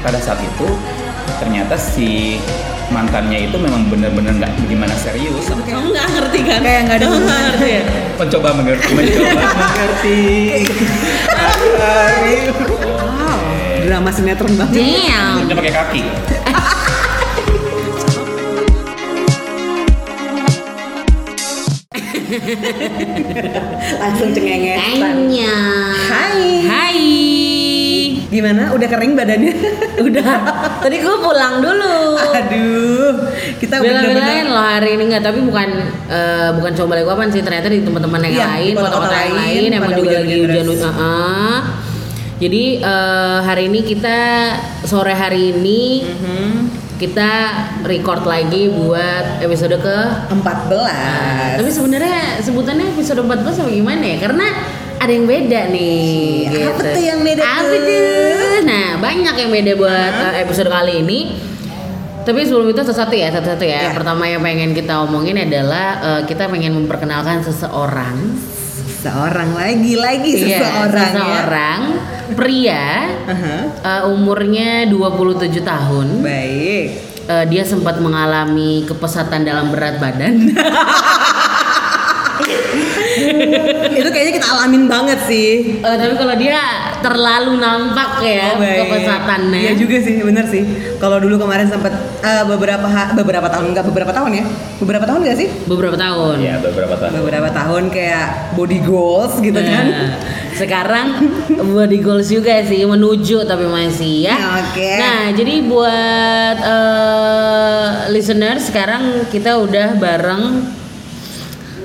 pada saat itu ternyata si mantannya itu memang bener-bener nggak gimana serius Kamu nggak ngerti kan? Kayak nggak ada nggak ngerti ya? mencoba mengerti mencoba mengerti Wow, drama sinetron banget. Damn. Dia pakai kaki Langsung cengengesan. Tanya. Hai. Hai. Gimana? Udah kering badannya? Udah. Tadi gue pulang dulu. Aduh, kita Bela-belain loh hari ini nggak tapi bukan eh, bukan cuma Balikpapan sih ternyata di tempat-tempat yang Iya, lain kota-kota yang lain lain emang juga lagi hujan-hujan hujan deras. Heeh. jadi eh, hari ini kita sore hari ini Mhm. kita record lagi buat episode ke 14. tapi sebenarnya sebutannya episode 14 apa gimana ya karena ada yang beda nih Iya, apa tuh yang beda apa tuh? nah banyak yang beda buat eh, episode kali ini tapi sebelum itu satu-satu ya satu-satu ya Ya. pertama yang pengen kita omongin adalah eh, kita pengen memperkenalkan seseorang Seorang lagi lagi Iya, seseorang ya. seseorang pria Aha. eh, umurnya 27 tahun Baik. Eh, dia sempat mengalami kepesatan dalam berat badan Itu kayaknya kita alamin banget sih. Eh, tapi kalau dia terlalu nampak ya Oh, kepesatannya. Iya juga sih, bener sih. Kalau dulu kemarin sempat eh, beberapa ha- beberapa tahun enggak beberapa tahun ya? Beberapa tahun enggak sih? Beberapa tahun. ya beberapa tahun Beberapa tahun kayak body goals gitu kan. Nah, sekarang body goals juga sih menuju tapi masih ya. Oke. Nah, jadi buat eh, listener sekarang kita udah bareng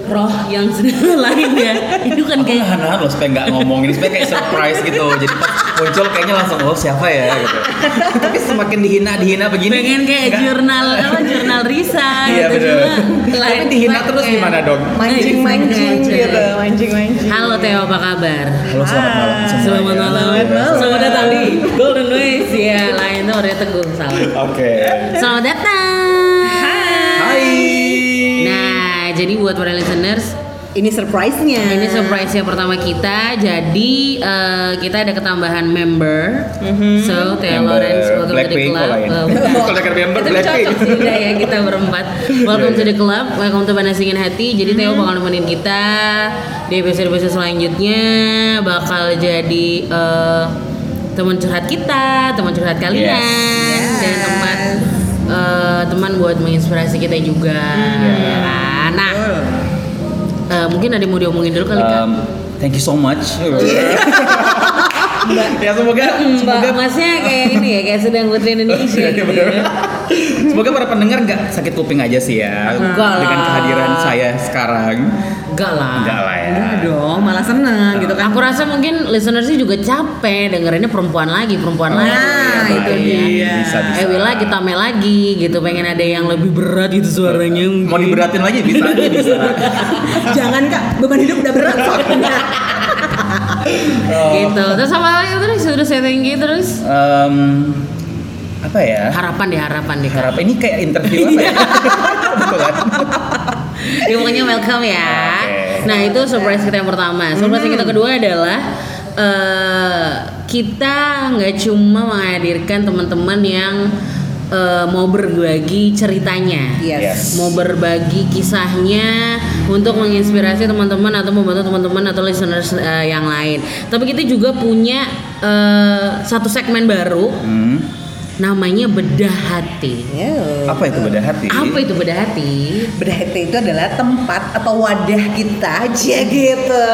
roh yang sedang lain ya. Itu kan Aku kayak nahan-nahan loh supaya nggak ngomongin supaya kayak surprise gitu. Jadi pas muncul kayaknya langsung oh siapa ya gitu. Tapi semakin dihina dihina begini. pengen kayak nggak- jurnal apa jurnal Risa Iya gitu bener. cuma Tapi dihina terus kayak- gimana dong? Mancing-mancing Sengaja. gitu, mancing-mancing. Halo Theo apa kabar? Halo selamat malam. Selamat malam. Selamat malam. Selamat datang di Golden Ways. Ya, lain tuh Arya Teguh salah. Oke. Selamat datang. Jadi buat para listeners, Ini surprise-nya. ini surprise yang pertama kita. Jadi eh, kita ada ketambahan member. So, Theo Member Lawrence, welcome to the club. kalau dekat member Itu Blackpink. cocok sih udah ya kita berempat. Welcome to the club, welcome to Panas Dingin Hati. Jadi Theo bakal nemenin kita di episode-episode selanjutnya bakal jadi eh, teman curhat kita, teman curhat kalian, Yes. dan tempat eh, teman buat menginspirasi kita juga. Ya kan? Nah, eh, mungkin ada yang mau diomongin dulu kali kak. Um, thank you so much. ya semoga Mbak semoga Masnya kayak ini ya, kayak sedang putri Indonesia Iya, gitu ya. Semoga para pendengar nggak sakit kuping aja sih ya Enggak lah. dengan kehadiran saya sekarang. Enggak lah. Enggak lah ya. Enggak dong, malah seneng gitu kan. Aku rasa mungkin listeners sih juga capek dengerinnya perempuan lagi, perempuan lagi. Nah, gitu itu ya. dia. Bisa, bisa. Ewi lagi, Tame lagi gitu. Pengen ada yang lebih berat gitu suaranya. Mau diberatin lagi bisa aja bisa. Jangan kak, beban hidup udah berat soalnya. Gitu. Terus sama lagi terus thank you terus. Em, apa ya? Harapan deh, harapan deh. Kak. Harap ini kayak interview apa ya? Kan? Ya pokoknya welcome ya. Oke. Nah itu surprise kita yang pertama. Surprise yang kita kedua adalah eh kita nggak cuma menghadirkan teman-teman yang eh, mau berbagi ceritanya. Yes. Mau berbagi kisahnya untuk menginspirasi teman-teman atau membantu teman-teman atau listeners eh, yang lain. Tapi kita juga punya eh, satu segmen baru Hmm. Namanya bedah hati. Yo. Apa itu beda hati? Apa itu bedah hati? Bedah hati itu adalah tempat atau wadah kita aja gitu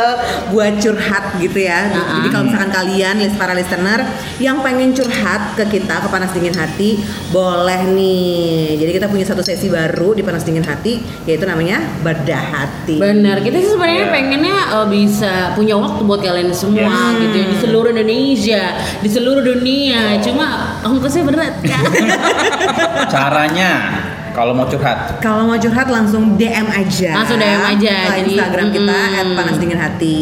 buat curhat gitu ya. Uh-uh. Jadi kalau misalkan kalian para listener yang pengen curhat ke kita ke Panas Dingin Hati, boleh nih. Jadi kita punya satu sesi baru di Panas Dingin Hati yaitu namanya Bedah Hati. Benar, kita sih sebenarnya Iya. pengennya uh, bisa punya waktu buat kalian semua gitu ya di seluruh Indonesia, di seluruh dunia. Cuma ongkosnya berat kan. Caranya kalau mau curhat. Kalau mau curhat langsung DM aja. Langsung DM aja, Ke jadi, Instagram kita mm-mm. @panas dingin hati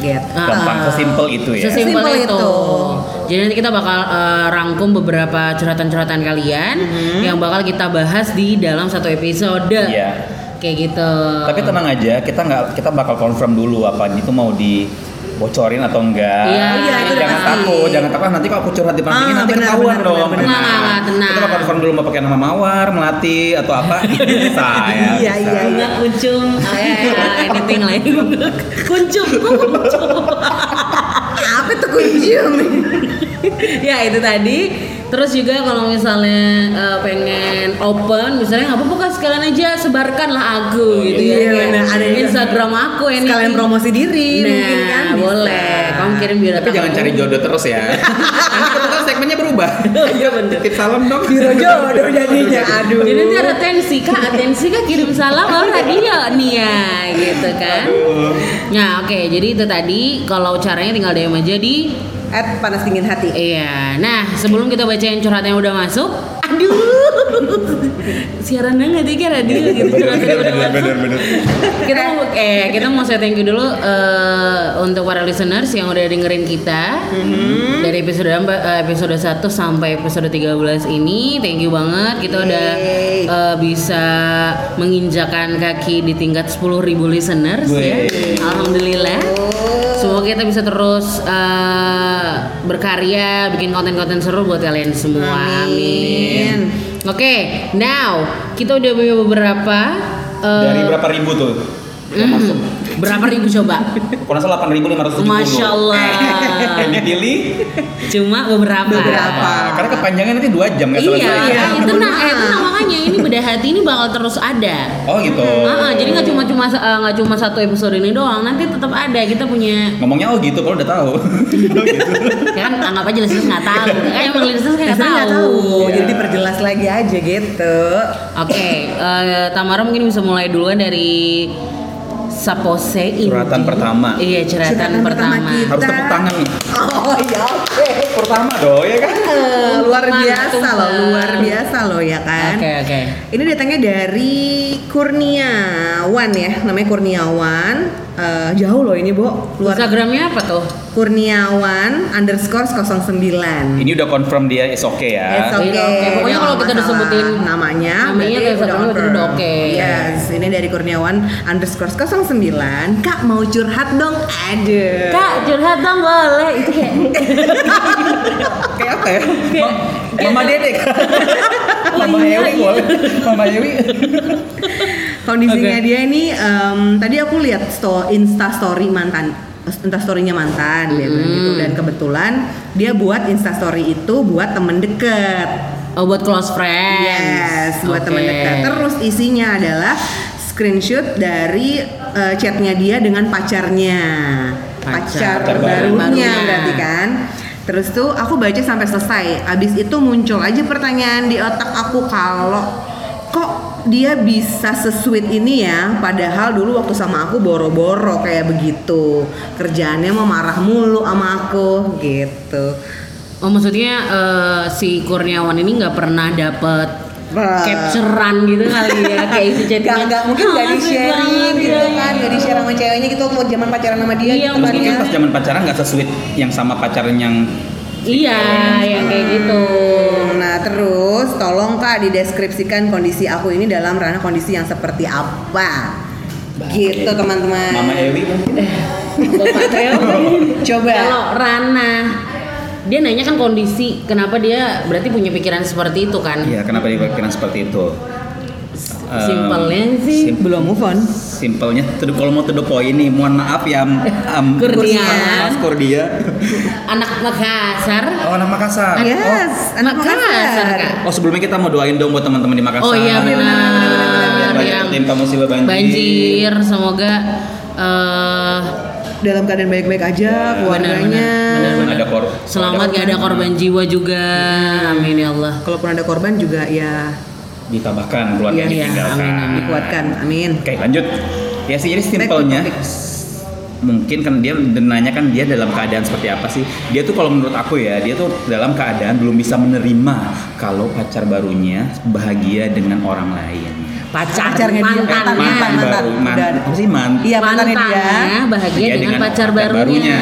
gitu. Gampang sesimpel itu ya. Sesimpel Sesimpel itu. itu. Jadi nanti kita bakal uh, rangkum beberapa curhatan-curhatan kalian Mm-hmm. yang bakal kita bahas di dalam satu episode. Iya. Kayak gitu. Tapi tenang aja, kita nggak kita bakal confirm dulu apa itu mau di bocorin atau enggak. Iya, Oh iya, itu jangan pasti. takut, jangan takut nanti kalau aku curhat di Panas Dingin Ah, nanti benar, ketahuan benar, dong. Enggak, enggak, enggak, tenang. Itu kalau confirm dulu mau pakai nama Mawar, Melati atau apa? bisa ya. Iya, bisa. iya, Enggak kuncung, eh, anything lain. kuncung, kuncung. Apa tuh kunjung? ya itu tadi. Terus juga kalau misalnya eh, pengen open, misalnya nggak apa-apa kan sekalian aja sebarkan lah aku gitu ya. Iya, Kayak benar. Ada yang- Instagram aku ini. Sekalian promosi diri Nah, mungkin kan bisa. boleh. Kamu kirim biodata. Tapi jangan cari jodoh terus ya. nanti kebetulan segmennya berubah. Iya bener. Titip salam dong. Biro jodoh jadinya. Aduh. Jadi nanti ada atensi kak, atensi kak kirim salam baru radio nih ya, gitu kan? Nah oke, jadi itu tadi kalau caranya tinggal DM aja di At panas dingin hati. Iya, nah sebelum kita bacain curhat yang udah masuk, aduh, siaran banget ya kayak radio gitu curhat yang udah masuk. bener. Kita mau, eh kita mau saya thank you dulu eh, untuk para listeners yang udah dengerin kita dari episode eh, episode 1 sampai episode 13 ini, thank you banget kita udah Yeay. eh, bisa menginjakan kaki di tingkat 10.000 listeners ya. Yeay. Alhamdulillah. Semoga kita bisa terus eh, berkarya, bikin konten-konten seru buat kalian semua. Amin. Oke, now kita udah punya beberapa. eh, Dari berapa ribu tuh? Yang hmm, masuk. Berapa ribu coba? Nggak salah 8.570. Masya Allah. Yang dipilih Cuma beberapa. Beberapa. karena kepanjangan nanti 2 jam nggak Iya, iya, Iya, tenang, eh, benar. tenang makanya ini bedah hati ini bakal terus ada. Oh gitu. Ah, ah, jadi nggak cuma cuma eh, nggak cuma satu episode ini doang, nanti tetap ada. Kita punya Ngomongnya oh gitu kalau udah tahu. oh gitu. ya kan anggap aja listeners nggak tahu. Eh, emang listeners kayak nggak tahu. tahu. Iya. Jadi diperjelas lagi aja gitu. Oke, eh, Tamara mungkin bisa mulai duluan dari Sapose ini. Curhatan pertama. Iya, curhatan, Curhatan pertama pertama. kita. Harus tepuk tangan nih. Oh iya oke. Pertama dong ya kan? Eh, luar Tumpang, biasa tumpang. loh, luar biasa loh ya kan. Oke, oke. Ini datangnya dari Kurniawan ya, namanya Kurniawan. Eh, jauh loh ini, Bo. Luar Instagramnya apa tuh? Kurniawan underscore 09. Ini udah confirm dia is okay ya. Okay. Iya, oke. Pokoknya kalau kita masalah. disebutin namanya, namanya kayak berarti confirm. udah oke. Yes, ini dari Kurniawan underscore 09. Kak mau curhat dong? Aduh. Kak, curhat dong boleh. Itu kayak Kayak apa ya? Mama Dedek. Oh, Mama iya, Ewi iya. boleh. Mama Ewi. Kondisinya Oke. dia ini em, tadi aku lihat sto Insta story mantan Insta story-nya mantan dia bilang gitu dan kebetulan dia buat Insta story itu buat temen deket. oh buat close friends. Yes, buat Oke. temen dekat. Terus isinya adalah screenshot dari eh, chatnya dia dengan pacarnya, Pacar. pacar, Pacar baru. barunya Barunya. berarti kan. Terus tuh aku baca sampai selesai. Abis itu muncul aja pertanyaan di otak aku kalau kok dia bisa sesweet ini ya. Padahal dulu waktu sama aku boro-boro kayak begitu. Kerjaannya mau marah mulu sama aku gitu. Oh maksudnya eh, si Kurniawan ini nggak pernah dapet capturean gitu kali ya kayak isi Gak, chattingnya gak, mungkin "Ah, gak di sharing gitu iya, kan iya." Gak di share sama ceweknya gitu mau zaman pacaran sama dia Iya, gitu kan Mungkin ya. pas zaman pacaran nggak sesuai yang sama pacaran yang Iya, yang kayak gitu. Nah terus tolong kak dideskripsikan kondisi aku ini dalam ranah kondisi yang seperti apa. Gitu teman-teman. Mama Ewi mungkin. Teo Coba. Kalau Rana dia nanya kan kondisi kenapa dia berarti punya pikiran seperti itu kan? Iya, kenapa dia berpikiran seperti itu? Em, simpelnya sih sim- Belum move on Simpelnya, tuh kalau mau to the point nih, mohon maaf ya, am, am, Kurnia. Mas Kurnia. anak Makassar Oh, anak Makassar. Yes, anak Makassar. Kak. Oh, oh, sebelumnya kita mau doain dong buat teman-teman di Makassar. Oh iya Biar benar banyak yang timpa musibah banjir. banjir semoga eh Dalam keadaan baik-baik aja keluarganya benar, benar. Ada kor. selamat gak ada korban jiwa juga amin ya Allah Kalaupun ada korban juga ya Ditambahkan keluarga Iya, iya, ditinggalkan. amin, amin. dikuatkan Amin Oke, lanjut. Ya sih, jadi simpelnya mungkin kan dia nanya kan dia dalam keadaan seperti apa sih? Dia tuh kalau menurut aku ya, dia tuh dalam keadaan belum bisa menerima kalau pacar barunya bahagia dengan orang lain. pacar Pacarnya dia, mantannya mantan, mantan. baru, man, Udah. apa sih man? Iya mantannya dia bahagia Bahagia dengan, dengan pacar pacar barunya. barunya.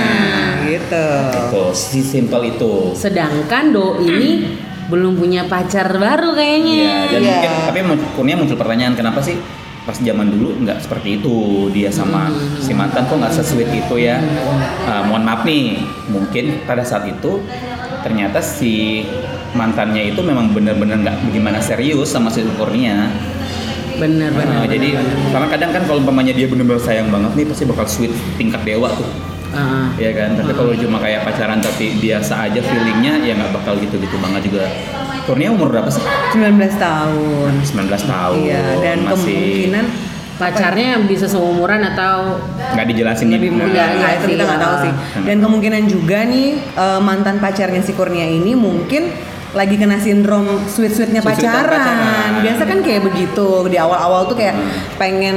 Gitu Tuh, si simpel itu. sedangkan do ini belum punya pacar baru kayaknya. Iya, dan mungkin tapi kurnia muncul pertanyaan kenapa sih pas zaman dulu nggak seperti itu? Dia sama si mantan kok nggak sesuit itu ya? Ah, mohon maaf nih mungkin pada saat itu ternyata si mantannya itu memang benar-benar nggak bagaimana serius sama si Kurnia. Bener bener Nah, bener, jadi bener. karena kadang kan kalau umpamanya dia benar-benar sayang banget nih pasti bakal sweet tingkat dewa tuh Ah. ya kan? Tapi kalau cuma kayak pacaran tapi biasa aja feelingnya ya nggak bakal gitu-gitu banget juga. Kurnia umur berapa sih? 19 tahun. 19 tahun. Iya dan masih kemungkinan pacarnya bisa seumuran atau nggak dijelasin lebih Nah, muda. Ya itu kita nggak tahu ah. sih dan kemungkinan juga nih eh, mantan pacarnya si Kurnia ini mungkin lagi kena sindrom sweet sweetnya Sweet-sweetan pacaran. pacaran. biasa kan kayak begitu di awal-awal tuh kayak pengen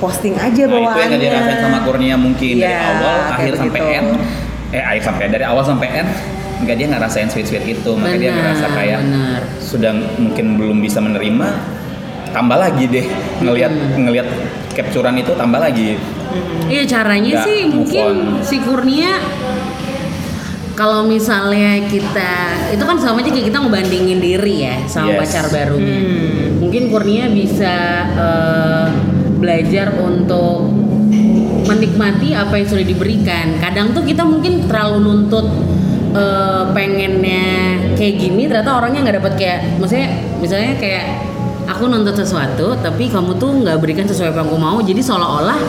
posting aja Nah, itu yang bawaannya dirasain sama Kurnia mungkin dari Iya, awal akhir sampai begitu. end eh akhir sampai dari awal sampai end nggak dia nggak rasain sweet sweet itu makanya dia ngerasa kayak benar. sudah mungkin belum bisa menerima tambah lagi deh ngelihat ngelihat capturean itu tambah lagi Iya caranya Nggak sih mungkin on. si Kurnia kalau misalnya kita itu kan sama aja kayak kita ngebandingin diri ya sama Yes. pacar barunya. Hmm. Mungkin Kurnia bisa eh, belajar untuk menikmati apa yang sudah diberikan. Kadang tuh kita mungkin terlalu nuntut eh, pengennya kayak gini, ternyata orangnya nggak dapat kayak, maksudnya misalnya kayak aku nuntut sesuatu, tapi kamu tuh nggak berikan sesuai apa yang aku mau, jadi seolah-olah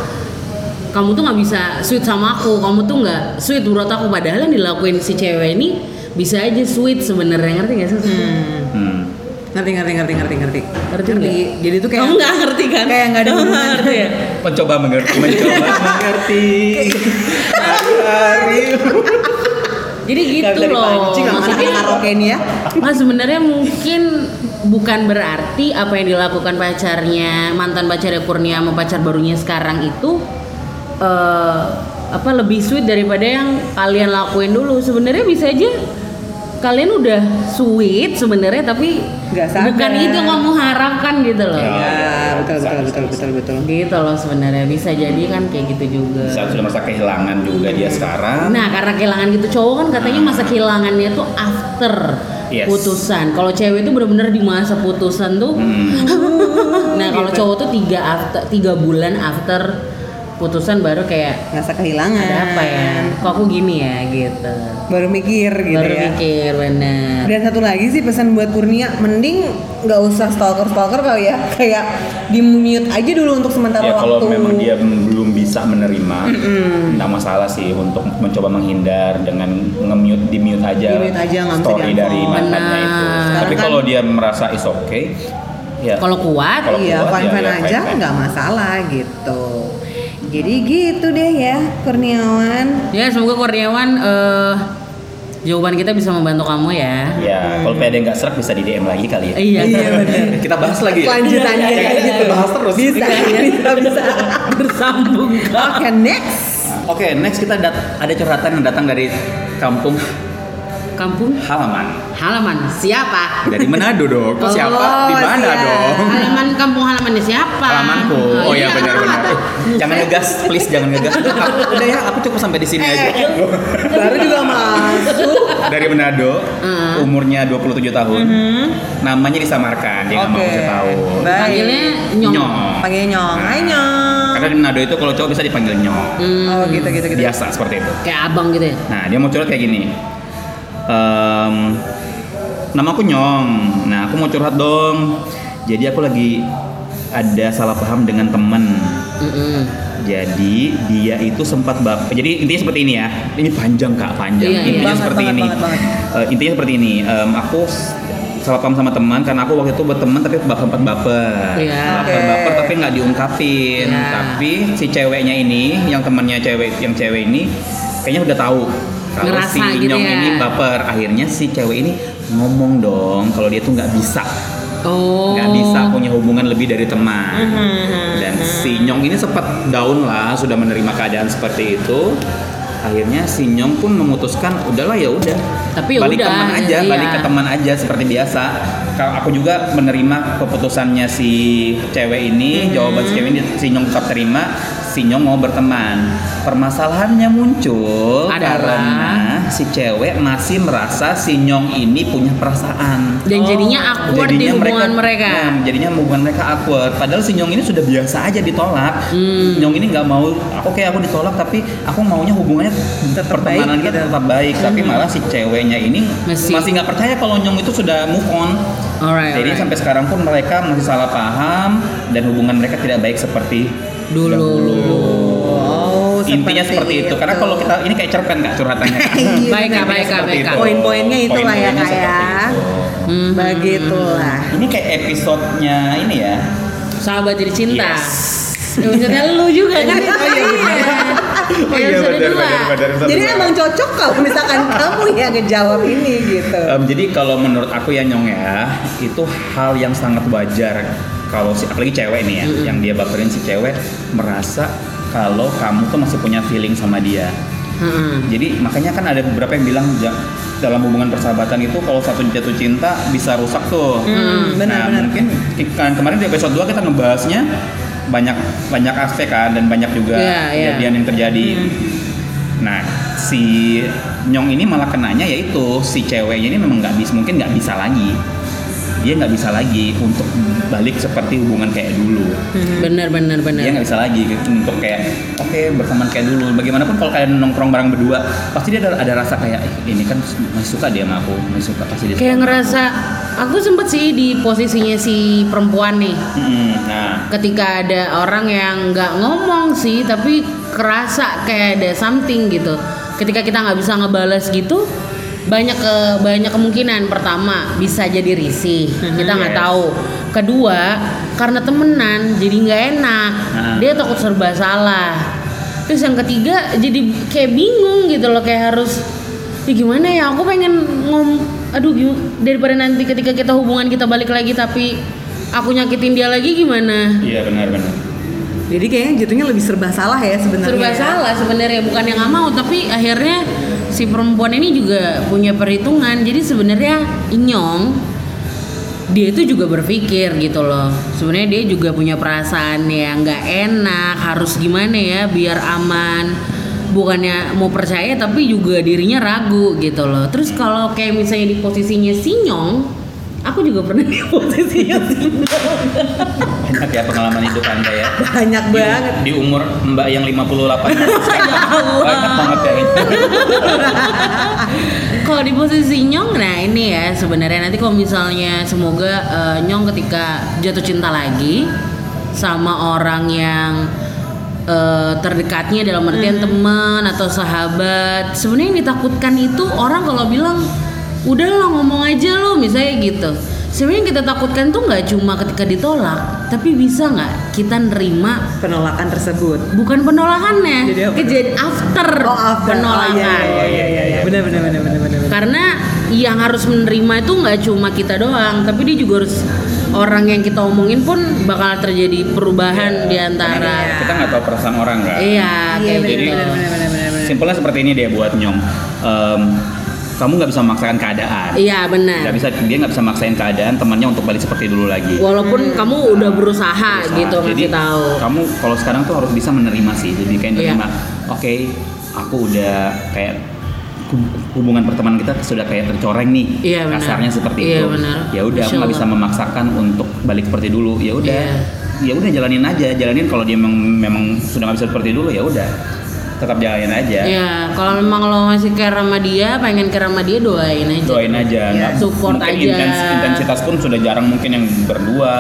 kamu tuh nggak bisa sweet sama aku kamu tuh nggak sweet menurut aku. Padahal yang dilakuin si cewek ini bisa aja sweet sebenarnya ngerti gak sih? Hmm. hmm. ngerti ngerti ngerti ngerti ngerti. Ngerti nggak? jadi tuh kayak kamu nggak ngerti kan? kayak nggak ada hubungan. ngerti ya? Mencoba mengerti mencoba mengerti. Hari jadi gitu loh. maksudnya karaoke ini ya. Nah sebenarnya mungkin bukan berarti apa yang dilakukan pacarnya mantan pacarnya Kurnia sama pacar barunya sekarang itu eh apa lebih sweet daripada yang kalian lakuin dulu. Sebenarnya bisa aja kalian udah sweet sebenarnya tapi Nggak sadar. bukan itu yang kamu harapkan gitu loh. Ya. ya betul bisa, betul bisa, betul bisa. betul betul Gitu loh sebenarnya bisa jadi kan kayak gitu juga. saat sudah merasa kehilangan juga dia sekarang Nah karena kehilangan gitu cowok kan katanya masa kehilangannya tuh after Yes. putusan. Kalau cewek itu bener-bener di masa putusan tuh. Hmm. nah kalau cowok tuh tiga after tiga bulan after putusan baru kayak ngerasa kehilangan ada apa ya? Kok aku gini ya gitu. baru mikir gitu baru ya mikir bener. Dan satu lagi sih pesan buat Kurnia, mending nggak usah stalker stalker kali ya, kayak di mute aja dulu untuk sementara ya waktu. kalau memang dia belum bisa menerima nggak masalah sih untuk mencoba menghindar dengan nge-mute di mute aja, Di-mute aja, story dari mantannya itu Benar. tapi Sekarang kan- kalau dia merasa is okay ya Kalau kuat, Kalau iya kuat, fine ya, fine ya, aja nggak masalah gitu. Jadi gitu deh ya Kurniawan. ya semoga Kurniawan eh jawaban kita bisa membantu kamu ya. ya kalau ada yang nggak serak bisa di DM lagi kali ya Iya. kita bahas lagi ya Lanjutannya Ya, kayak kita gitu. bahas terus Bisa, bisa, bisa. Bersambung Oke next. oke next kita dat- ada curhatan yang datang dari kampung kampung halaman halaman siapa? dari Manado dong kok siapa Oh, di mana siap. dong Halaman kampung halamannya siapa? halamanku oh ya iya. benar-benar jangan ngegas please jangan ngegas udah, aku- udah ya aku cukup sampai di sini aja Baru juga masuk. dari Manado Heeh. umurnya 27 tahun namanya disamarkan dia nggak mau kasih tahu. Panggilnya nyong. nyong Panggil nyong. Hai nyong. karena di Manado itu kalau cowok bisa dipanggil nyong Hmm, Oh gitu gitu gitu. biasa seperti itu kayak abang gitu ya. nah dia mau curhat kayak gini Em, nama aku Nyong nah aku mau curhat dong jadi aku lagi ada salah paham dengan temen Mm-mm. Jadi dia itu sempat bap. Jadi intinya seperti ini ya. Ini panjang kak, panjang. Iya, iya. intinya Banget, seperti banget, ini. banget, banget. Eh, intinya seperti ini. Em, aku salah paham sama teman karena aku waktu itu berteman tapi baper sempat baper. Iya. Baper baper tapi nggak diungkapin. Iya. Tapi si ceweknya ini, yang temannya cewek, yang cewek ini kayaknya udah tahu kalau Ngerasa si gitu Nyong ya. ini baper. Akhirnya si cewek ini ngomong dong kalau dia tuh nggak bisa Oh. nggak bisa punya hubungan lebih dari teman Mhm. dan si Nyong ini sempat down lah sudah menerima keadaan seperti itu akhirnya si Nyong pun memutuskan udahlah ya udah Tapi ya balik udah, teman aja iya. balik ke teman aja seperti biasa kalau aku juga menerima keputusannya si cewek ini Mhm. jawaban si cewek ini si Nyong tetap terima si Nyong mau berteman. Permasalahannya muncul Adalah? karena si cewek masih merasa si Nyong ini punya perasaan. Dan jadinya awkward di hubungan mereka. Nah, jadinya hubungan mereka awkward. Padahal si Nyong ini sudah biasa aja ditolak. Hmm. Nyong ini nggak mau, oke aku ditolak tapi aku maunya hubungannya Tetap pertemanan baik kita gitu. tetap baik. Tapi malah si ceweknya ini Masih- masih nggak percaya kalau Nyong itu sudah move on. Alright, Jadi alright. sampai sekarang pun mereka masih salah paham dan hubungan mereka tidak baik seperti Dulu. dahulu. Oh, Intinya seperti itu. Karena kalau kita ini kayak cerpen kak curhatannya. Iya, Baik, Kak, baik, Kak, baik, Kak. Poin-poinnya itulah ya, Poin-poinnya Kak, ya. itu. Hmm. Begitulah. Ini kayak episodenya ini ya. Sahabat jadi cinta. Yes. Ya, maksudnya lu juga kan? Oh iya Oh iya, benar, benar, benar, benar. Jadi emang cocok kalau misalkan kamu yang ngejawab ini gitu. Em, jadi kalau menurut aku ya Nyong ya, itu hal yang sangat wajar kalau si apalagi cewek nih ya, yang dia baperin si cewek merasa kalau kamu tuh masih punya feeling sama dia. Jadi makanya kan ada beberapa yang bilang dalam hubungan persahabatan itu kalau satu jatuh cinta bisa rusak tuh. Hmm, benar, nah, benar. mungkin ki- kan kemarin di episode 2 kita ngebahasnya banyak banyak aspek kan dan banyak juga Iya, iya. kejadian yang terjadi. Nah, si Nyong ini malah kenanya yaitu si ceweknya ini memang nggak bisa mungkin nggak bisa lagi. Dia nggak bisa lagi untuk balik seperti hubungan kayak dulu. Bener bener bener. Dia nggak bisa lagi untuk kayak oke berteman kayak dulu. Bagaimanapun kalau kalian nongkrong bareng berdua, pasti dia ada, ada rasa kayak "Ih, ini kan masih suka dia sama aku, masih suka pasti dia. Kayak ngerasa aku sempet sih di posisinya si perempuan nih. Mm-mm, nah, Ketika ada orang yang nggak ngomong sih, tapi kerasa kayak ada something gitu. Ketika kita nggak bisa ngebales gitu, banyak ke banyak kemungkinan. Pertama bisa jadi risih, kita nggak Yes. tahu. Kedua, karena temenan jadi nggak enak. Nah. Dia takut serba salah. Terus yang ketiga jadi kayak bingung gitu loh kayak harus ya gimana ya aku pengen ngom aduh daripada nanti ketika kita hubungan kita balik lagi tapi aku nyakitin dia lagi gimana iya benar-benar. Jadi kayaknya jatuhnya lebih serba salah ya sebenarnya. serba ya. salah sebenarnya bukan yang nggak mau tapi akhirnya si perempuan ini juga punya perhitungan. Jadi sebenarnya Inyong dia itu juga berpikir gitu loh. Sebenarnya dia juga punya perasaan yang nggak enak harus gimana ya biar aman. Bukannya mau percaya tapi juga dirinya ragu gitu loh. Terus kalau kayak misalnya di posisinya Sinyong aku juga pernah di posisinya. Sinyong Enak ya pengalaman hidup anda ya. Banyak Di- banget. Di, umur mbak yang 58 Banyak banget ya kalau di posisi Nyong nah ini ya sebenarnya. Nanti kalau misalnya semoga eh, Nyong ketika jatuh cinta lagi sama orang yang eh, terdekatnya dalam artian teman atau sahabat sebenarnya yang ditakutkan itu orang kalau bilang udah lo ngomong aja lo misalnya gitu sebenarnya yang kita takutkan tuh nggak cuma ketika ditolak tapi bisa nggak kita nerima Penolakan tersebut. bukan penolakannya Jadi apa? kejadian after, Oh, after. penolakan Oh, iya, iya, iya, iya. Benar, benar, benar, benar, benar. karena yang harus menerima itu nggak cuma kita doang tapi dia juga harus orang yang kita omongin pun bakal terjadi perubahan di antara Kita nggak tahu perasaan orang kan. iya Iya, kayak benar, gitu benar, benar, benar, benar, benar. Simpelnya seperti ini dia buat Nyong. Em, kamu nggak bisa memaksakan keadaan. iya benar Nggak bisa dia nggak bisa maksain keadaan temannya untuk balik seperti dulu lagi. walaupun kamu udah berusaha Berusaha. gitu Jadi ngasih tahu kamu kalau sekarang tuh harus bisa menerima sih. Jadi kayak Iya. menerima. Oke, aku udah kayak hub- hubungan pertemanan kita sudah kayak tercoreng nih. Iya, benar. Kasarnya seperti Iya, itu. benar. Ya udah aku nggak bisa memaksakan untuk balik seperti dulu. Ya udah. Iya. Ya udah jalanin aja. Jalanin kalau dia memang memang sudah nggak bisa seperti dulu ya udah. Tetap jalanin aja. Iya, kalau memang lo masih care sama dia, pengen care sama dia, doain aja. doain aja nggak- support mungkin aja. intens- intensitas pun sudah jarang mungkin yang berdua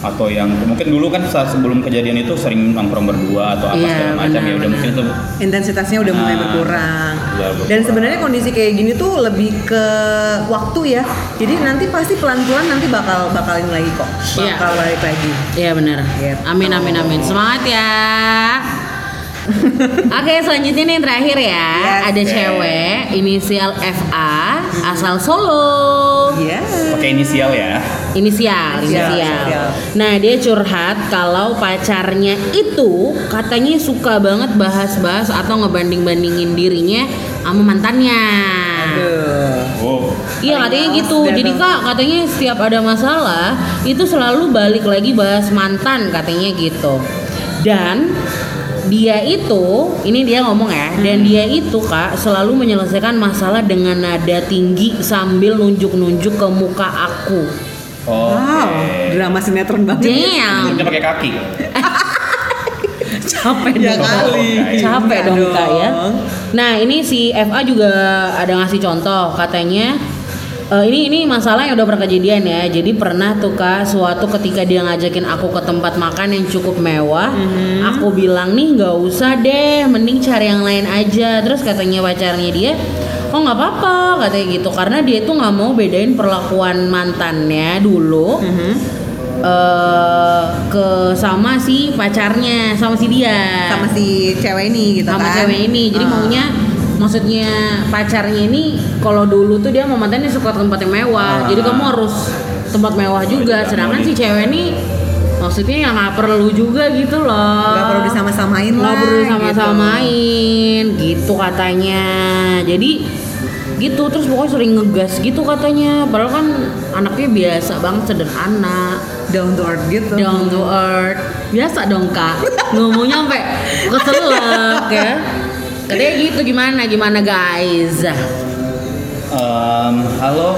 atau yang mungkin dulu kan saat sebelum kejadian itu sering nongkrong berdua atau apa Iya, segala macam ya udah benar, mungkin itu intensitasnya udah mulai Ah, berkurang. Dan sebenarnya kondisi kayak gini tuh lebih ke waktu ya. Jadi nanti pasti pelan-pelan nanti bakal bakalin lagi kok. Iya. Bakal balik lagi. Iya benar. Gitu. Amin amin amin. Semangat ya. Oke selanjutnya nih yang terakhir ya. Yes. Ada cewek inisial FA asal Solo. Iya. pakai inisial ya Inisial, Inisial, inisial. inisial. Nah dia curhat kalau pacarnya itu katanya suka banget bahas-bahas atau ngebanding-bandingin dirinya sama mantannya. Aduh. oh Iya katanya gitu. Jadi kak katanya setiap ada masalah itu selalu balik lagi bahas mantan katanya gitu. dan dia itu ini dia ngomong ya dan dia itu kak selalu menyelesaikan masalah dengan nada tinggi sambil nunjuk-nunjuk ke muka aku Oh, Wow, drama sinetron banget. damn Dia pakai kaki. capek Ya dong Kak. kali. capek Iya dong kak ya dong. nah ini si FA juga ada ngasih contoh katanya eh, ini ini masalah yang udah pernah kejadian ya jadi pernah tuh kak suatu ketika dia ngajakin aku ke tempat makan yang cukup mewah Mhm. aku bilang nih nggak usah deh mending cari yang lain aja terus katanya pacarnya dia oh nggak apa-apa katanya gitu karena dia tuh nggak mau bedain perlakuan mantannya dulu Mhm. eh ke sama si pacarnya sama si dia Sama si cewek ini gitu sama kan. cewek ini jadi Ah. maunya maksudnya pacarnya ini kalau dulu tuh dia sama mantannya suka tempat yang mewah Ah. jadi kamu harus tempat mewah juga sedangkan mau si cewek ini maksudnya ya nggak perlu juga gitu loh Gak perlu disama-samain lah. nggak perlu gitu. sama-samain gitu. katanya jadi gitu terus pokoknya sering ngegas gitu katanya padahal kan anaknya biasa banget sederhana Down to earth gitu. down to earth biasa dong kak ngomongnya sampai keselak ya katanya gitu gimana gimana guys Em, halo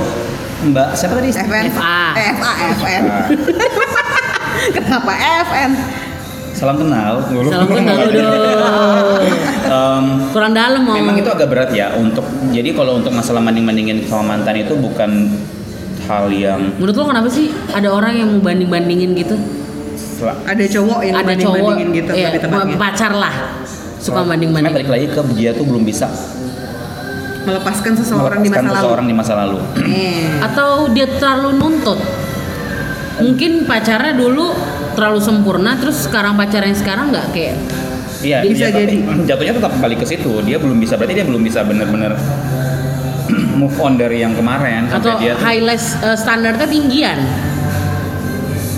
Mbak, siapa tadi? FN. FA. Eh, FA, FN. Kenapa FN? salam kenal. salam kenal dong Em, kurang dalam mau memang itu agak berat ya untuk jadi kalau untuk masalah banding-bandingin sama mantan itu bukan hal yang menurut lo kenapa sih ada orang yang mau banding bandingin gitu Ada cowok yang ada cowok banding-bandingin gitu iya, pacar lah suka banding Sebenarnya banding balik lagi ke dia tuh belum bisa Melepaskan seseorang di melepaskan masa lalu. seseorang di masa lalu. Eh. atau dia terlalu nuntut mungkin pacarnya dulu terlalu sempurna terus sekarang pacarnya sekarang nggak kayak Iya, Bisa iya, tapi jadi. jatuhnya tetap balik ke situ. Dia belum bisa berarti dia belum bisa bener-bener move on dari yang kemarin sampai atau dia high less uh, standarnya tinggian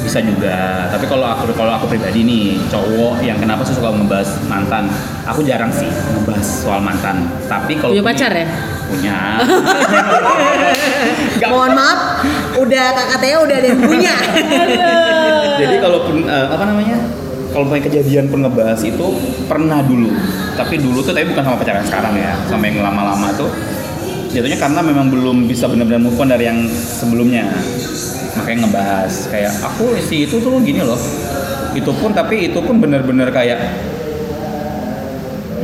bisa juga. Tapi kalau aku kalau aku pribadi nih cowok yang kenapa sih suka ngebahas mantan? Aku jarang sih ngebahas soal mantan. Tapi kalau punya pacar ya Punya. Nggak Mohon maaf, udah kakak Teo udah ada yang punya. Jadi kalaupun eh, apa namanya? Kalau punya kejadian pun ngebahas itu pernah dulu. Tapi dulu tuh tapi bukan sama pacaran sekarang ya, sama yang lama-lama tuh. Jatuhnya karena memang belum bisa benar-benar move on dari yang sebelumnya. Makanya ngebahas kayak aku si itu tuh gini loh. Itu pun tapi itu pun benar-benar kayak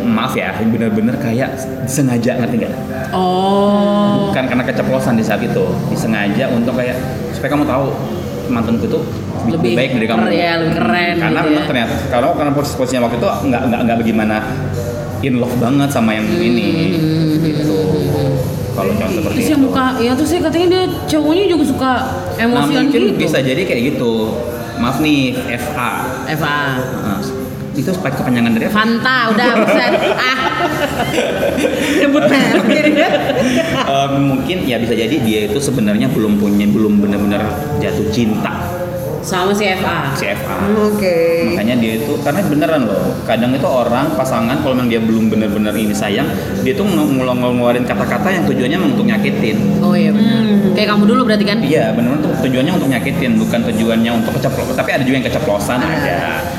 maaf ya, benar-benar kayak sengaja ngerti nggak? oh bukan karena keceplosan di saat itu disengaja untuk kayak supaya kamu tahu mantanku tuh lebih, Lebih baik dari kamu ya, lebih keren karena gitu memang ya. ternyata kalau karena posisi posisinya waktu itu nggak nggak nggak bagaimana in love banget sama yang ini gitu kalau contoh seperti terus itu yang muka ya terus saya katanya dia cowoknya juga suka nah mungkin gitu. bisa jadi kayak gitu. Maaf nih FA Eva Nah, itu kepanjangan dari apa? Fanta udah buset. Ah. Nyebut merek. Eh, mungkin ya bisa jadi dia itu sebenarnya belum punya belum benar-benar jatuh cinta sama si Eva si FA Oke. makanya dia itu karena beneran loh kadang itu orang pasangan kalau memang dia belum bener-bener ini sayang dia tuh ngel- ngeluarin kata-kata yang tujuannya memang untuk nyakitin. Oh iya benar kayak kamu dulu berarti kan? Iya bener tuh tujuannya untuk nyakitin bukan tujuannya untuk keceplosan tapi ada juga yang keceplosan ada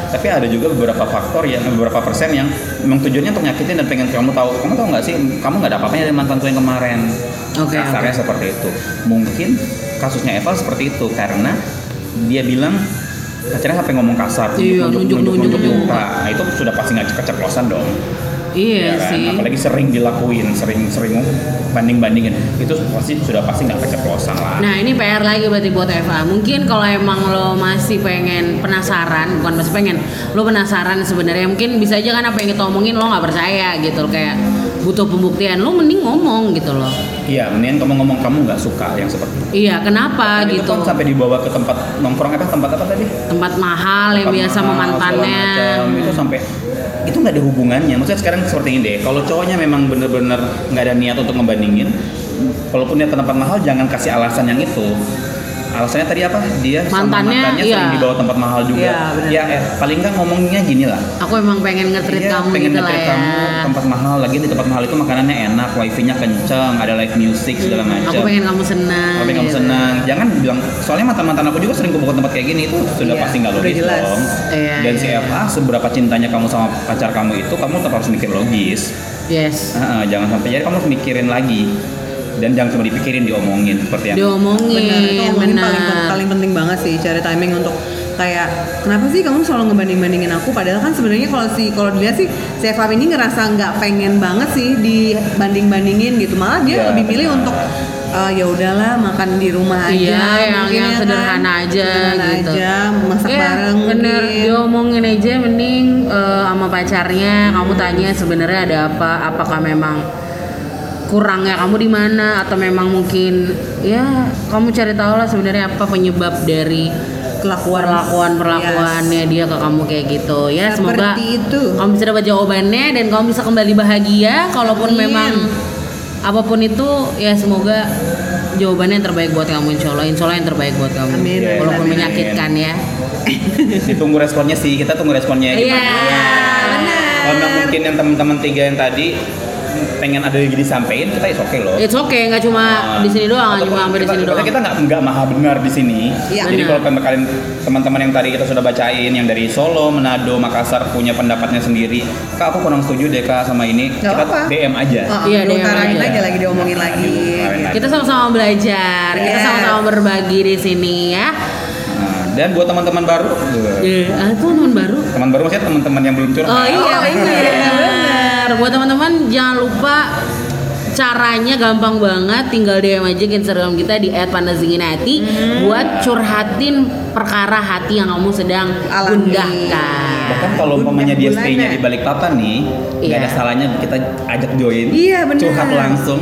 tapi ada juga beberapa faktor yang beberapa persen yang memang tujuannya untuk nyakitin dan pengen kamu tahu. Kamu tahu nggak sih kamu nggak ada apa-apanya dari mantan tuh yang kemarin? Oke, kasarnya seperti itu. Mungkin kasusnya Eva seperti itu karena dia bilang pacarnya sampai ngomong kasar Iya, nunjuk, nunjuk, nunjuk, nunjuk, muka. Nah, itu sudah pasti nggak keceplosan dong iya ya kan? sih apalagi sering dilakuin sering sering banding bandingin itu pasti sudah pasti nggak keceplosan lah Nah ini PR lagi berarti buat Eva. Mungkin kalau emang lo masih pengen penasaran, bukan masih pengen, lo penasaran sebenarnya mungkin bisa aja kan apa yang kita omongin lo nggak percaya gitu kayak butuh pembuktian. Lo mending ngomong gitu loh. iya mendingan kamu ngomong kamu nggak suka yang seperti itu Iya kenapa Itu gitu? kan sampai dibawa ke tempat nongkrong apa tempat apa tadi Tempat mahal yang Tempat biasa sama mahal, segala mantannya. macam. itu sampai itu nggak ada hubungannya maksudnya sekarang seperti ini deh kalau cowoknya memang bener-bener nggak ada niat untuk ngebandingin kalaupun dia ke tempat mahal jangan kasih alasan yang itu alasannya tadi apa dia sama Mantannya, mantannya iya. sering dibawa tempat mahal juga Iya, ya eh, paling nggak ngomongnya gini lah Aku emang pengen nge-treat Iya, kamu pengen gitu lah nge-treat ya. kamu tempat mahal lagi di tempat mahal itu makanannya enak wifi-nya kenceng ada live music segala macam Aku pengen kamu senang. Tapi kamu gitu. senang, jangan bilang soalnya mantan mantan aku juga sering ke tempat kayak gini itu sudah Iya, pasti nggak logis jelas. dong. Iya, Dan iya, si iya. FA seberapa cintanya kamu sama pacar kamu itu kamu tetap harus mikir logis. Yes. Heeh, jangan sampai jadi kamu harus mikirin lagi dan jangan cuma dipikirin diomongin seperti yang Diomongin, benar itu ngomongin paling benar. paling penting banget sih cari timing untuk kayak kenapa sih kamu selalu ngebanding bandingin aku padahal kan sebenarnya kalau si kalau dilihat sih si Eva ini ngerasa nggak pengen banget sih dibanding bandingin gitu malah dia Iya, lebih milih benar. untuk "Eh, ya udahlah makan di rumah aja Iya, yang- yang ya kan. sederhana aja Sederhana gitu. aja masak Iya, bareng bener mungkin. diomongin aja mending eh, sama pacarnya kamu tanya sebenarnya ada apa apakah memang kurangnya kamu di mana atau memang mungkin ya kamu cari tahu lah sebenarnya apa penyebab dari Kelakuan. perlakuan perlakuannya dia ke kamu kayak gitu ya semoga Seperti itu. kamu bisa dapat jawabannya dan kamu bisa kembali bahagia kalaupun Amin. memang apa pun itu ya semoga jawabannya yang terbaik buat kamu insya Allah insya Allah yang terbaik buat kamu Amin. walaupun Amin. menyakitkan ya ditunggu responnya sih kita tunggu responnya Iya, gimana. benar. Kalau mungkin yang teman-teman tiga yang tadi pengen ada lagi disampaikan kita is oke loh. It's okay, nggak cuma Nah, di sini doang, cuma sampai di sini kita- doang. Kita nggak nggak maha benar di sini. Iya. Jadi Benar. kalau kan kalian teman-teman yang tadi kita sudah bacain yang dari Solo, Manado, Makassar punya pendapatnya sendiri. Kak aku kurang setuju deh kak sama ini. Nggak kita apa-apa. DM aja. Oh, Iya, iya, DM aja. lagi lagi diomongin lagi. Diomongin lagi. Kita sama-sama belajar, kita Yes. sama-sama berbagi di sini ya. Nah, dan buat teman-teman baru, Eh, ah, itu teman baru. teman baru maksudnya teman-teman yang belum curhat. Oh iya benar, benar. Buat teman-teman jangan lupa caranya gampang banget tinggal DM aja ke Instagram kita di @pandasinginhati buat curhatin perkara hati yang kamu sedang Alami. gundahkan. Bahkan kalau umpamanya dia stay-nya ya. di Balikpapan nih, nggak Iya. ada salahnya kita ajak join. Iya, benar. Curhat langsung.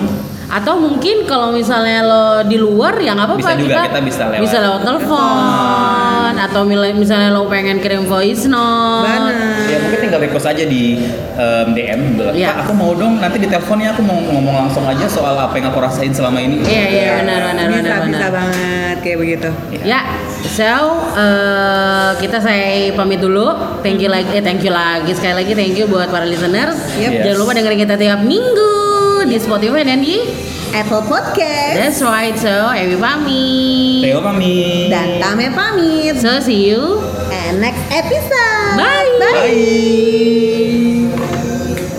Atau mungkin kalau misalnya lo di luar ya nggak apa-apa Bisa juga, kita bisa lewat. bisa lewat telepon atau misalnya lo pengen kirim voice note. Benar. Ya mungkin tinggal request aja di em, DM bilang, Iya. Kak aku mau dong nanti di teleponnya aku mau ngomong langsung aja soal apa yang aku rasain selama ini. Iya iya benar benar bisa benar bisa benar. banget kayak begitu. Ya, so eh, kita saya pamit dulu. Thank you lagi, eh, thank you lagi sekali lagi thank you buat para listeners. Yep. Jangan lupa dengerin kita tiap minggu di Spotify dan di Apple Podcast That's right. So, Ewi pamit. Theo pamit. dan Tame pamit. So, see you. And next episode. Bye. Bye. Bye.